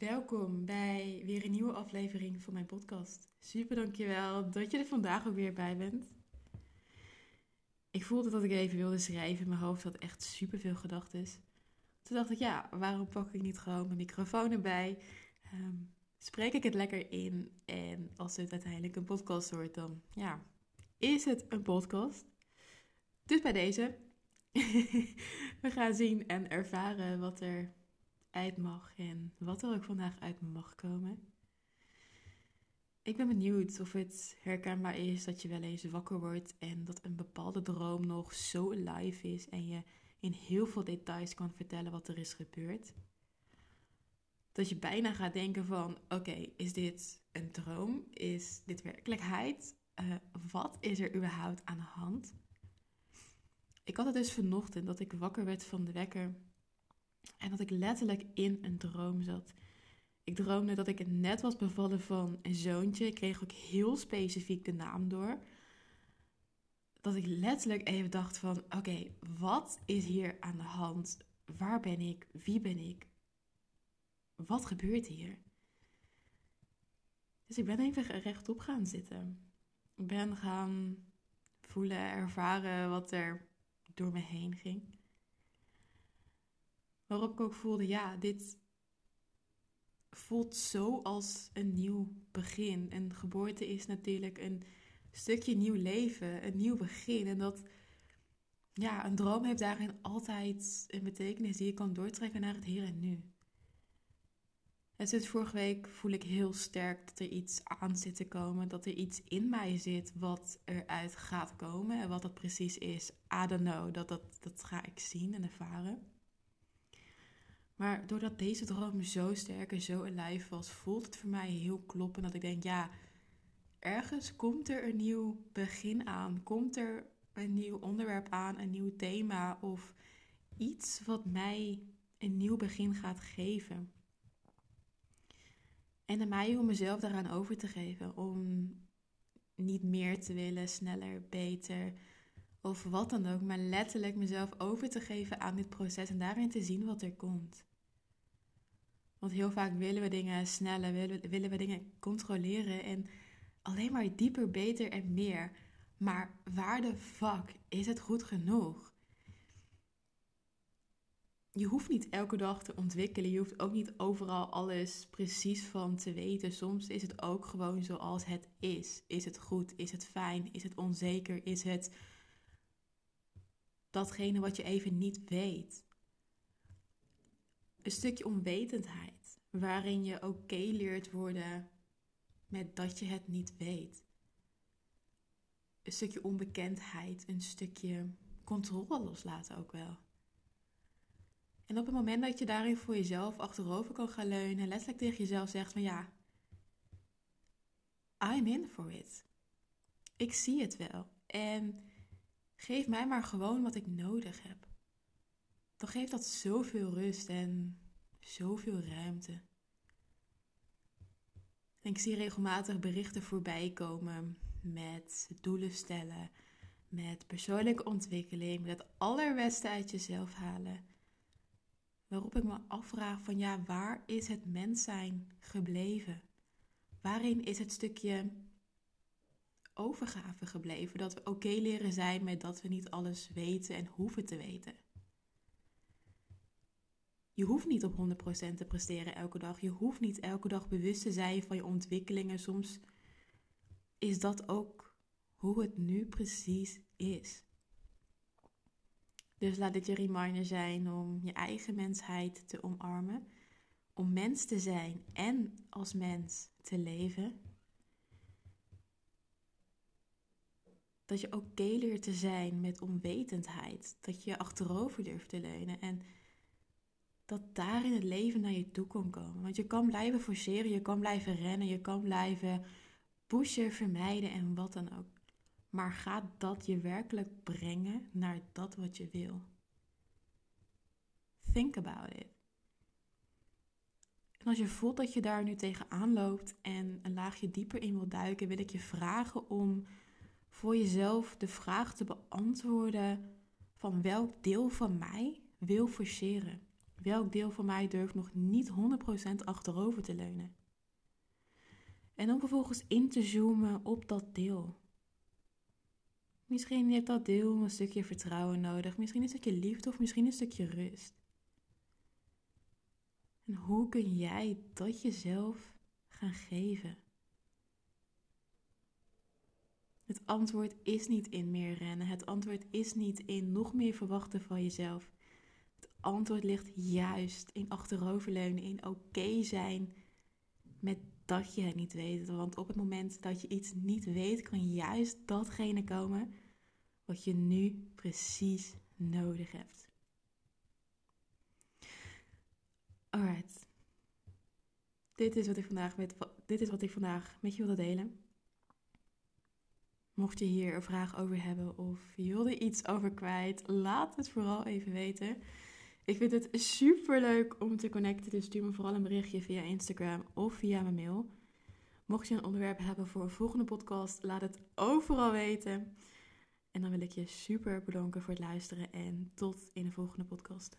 Welkom bij weer een nieuwe aflevering van mijn podcast. Super dankjewel dat je er vandaag ook weer bij bent. Ik voelde dat ik even wilde schrijven. Mijn hoofd had echt super veel gedachten. Toen dacht ik, ja, waarom pak ik niet gewoon mijn microfoon erbij? Ehm, spreek ik het lekker in. En als het uiteindelijk een podcast wordt, dan ja, is het een podcast. Dus bij deze, we gaan zien en ervaren wat er uit mag en wat er ook vandaag uit mag komen. Ik ben benieuwd of het herkenbaar is dat je wel eens wakker wordt en dat een bepaalde droom nog zo live is en je in heel veel details kan vertellen wat er is gebeurd. Dat je bijna gaat denken van, oké, is dit een droom? Is dit werkelijkheid? Uh, wat is er überhaupt aan de hand? Ik had het dus vanochtend dat ik wakker werd van de wekker en dat ik letterlijk in een droom zat. Ik droomde dat ik net was bevallen van een zoontje. Ik kreeg ook heel specifiek de naam door. Dat ik letterlijk even dacht van, oké, wat is hier aan de hand? Waar ben ik? Wie ben ik? Wat gebeurt hier? Dus ik ben even rechtop gaan zitten. Ik ben gaan voelen, ervaren wat er door me heen ging. Waarop ik ook voelde, ja, dit voelt zo als een nieuw begin. Een geboorte is natuurlijk een stukje nieuw leven, een nieuw begin. En dat, ja, een droom heeft daarin altijd een betekenis die je kan doortrekken naar het hier en nu. En sinds vorige week voel ik heel sterk dat er iets aan zit te komen. Dat er iets in mij zit wat eruit gaat komen. En wat dat precies is, I don't know. Dat, dat, dat ga ik zien en ervaren. Maar doordat deze droom zo sterk en zo alive was, voelt het voor mij heel kloppend dat ik denk, ja, ergens komt er een nieuw begin aan. Komt er een nieuw onderwerp aan, een nieuw thema of iets wat mij een nieuw begin gaat geven. En aan mij om mezelf daaraan over te geven. Om niet meer te willen, sneller, beter of wat dan ook. Maar letterlijk mezelf over te geven aan dit proces en daarin te zien wat er komt. Want heel vaak willen we dingen sneller, willen, willen we dingen controleren en alleen maar dieper, beter en meer. Maar waar de fuck is het goed genoeg? Je hoeft niet elke dag te ontwikkelen. Je hoeft ook niet overal alles precies van te weten. Soms is het ook gewoon zoals het is. Is het goed? Is het fijn? Is het onzeker? Is het datgene wat je even niet weet? Een stukje onwetendheid, waarin je oké leert worden met dat je het niet weet. Een stukje onbekendheid, een stukje controle loslaten ook wel. En op het moment dat je daarin voor jezelf achterover kan gaan leunen en letterlijk tegen jezelf zegt van ja, I'm in for it. Ik zie het wel. En geef mij maar gewoon wat ik nodig heb dan geeft dat zoveel rust en zoveel ruimte. En ik zie regelmatig berichten voorbij komen met doelen stellen, met persoonlijke ontwikkeling, met het allerbeste uit jezelf halen. Waarop ik me afvraag van ja, waar is het mens zijn gebleven? Waarin is het stukje overgave gebleven? Dat we oké leren zijn met dat we niet alles weten en hoeven te weten. Je hoeft niet op 100% te presteren elke dag. Je hoeft niet elke dag bewust te zijn van je ontwikkelingen. Soms is dat ook hoe het nu precies is. Dus laat dit je reminder zijn om je eigen mensheid te omarmen. Om mens te zijn en als mens te leven. Dat je oké okay leert te zijn met onwetendheid. Dat je achterover durft te leunen. En dat daarin het leven naar je toe kan komen. Want je kan blijven forceren, je kan blijven rennen, je kan blijven pushen, vermijden en wat dan ook. Maar gaat dat je werkelijk brengen naar dat wat je wil? Think about it. En als je voelt dat je daar nu tegenaan loopt en een laagje dieper in wil duiken, wil ik je vragen om voor jezelf de vraag te beantwoorden van welk deel van mij wil forceren. Welk deel van mij durft nog niet 100% achterover te leunen? En dan vervolgens in te zoomen op dat deel. Misschien heeft dat deel een stukje vertrouwen nodig, misschien een stukje liefde of misschien een stukje rust. En hoe kun jij dat jezelf gaan geven? Het antwoord is niet in meer rennen. Het antwoord is niet in nog meer verwachten van jezelf. Antwoord ligt juist in achteroverleunen, in oké zijn met dat je het niet weet. Want op het moment dat je iets niet weet, kan juist datgene komen wat je nu precies nodig hebt. Alright. Dit is wat ik vandaag met, dit is wat ik vandaag met je wilde delen. Mocht je hier een vraag over hebben of je wilde iets over kwijt, laat het vooral even weten. Ik vind het super leuk om te connecten, dus stuur me vooral een berichtje via Instagram of via mijn mail. Mocht je een onderwerp hebben voor een volgende podcast, laat het overal weten. En dan wil ik je super bedanken voor het luisteren en tot in de volgende podcast.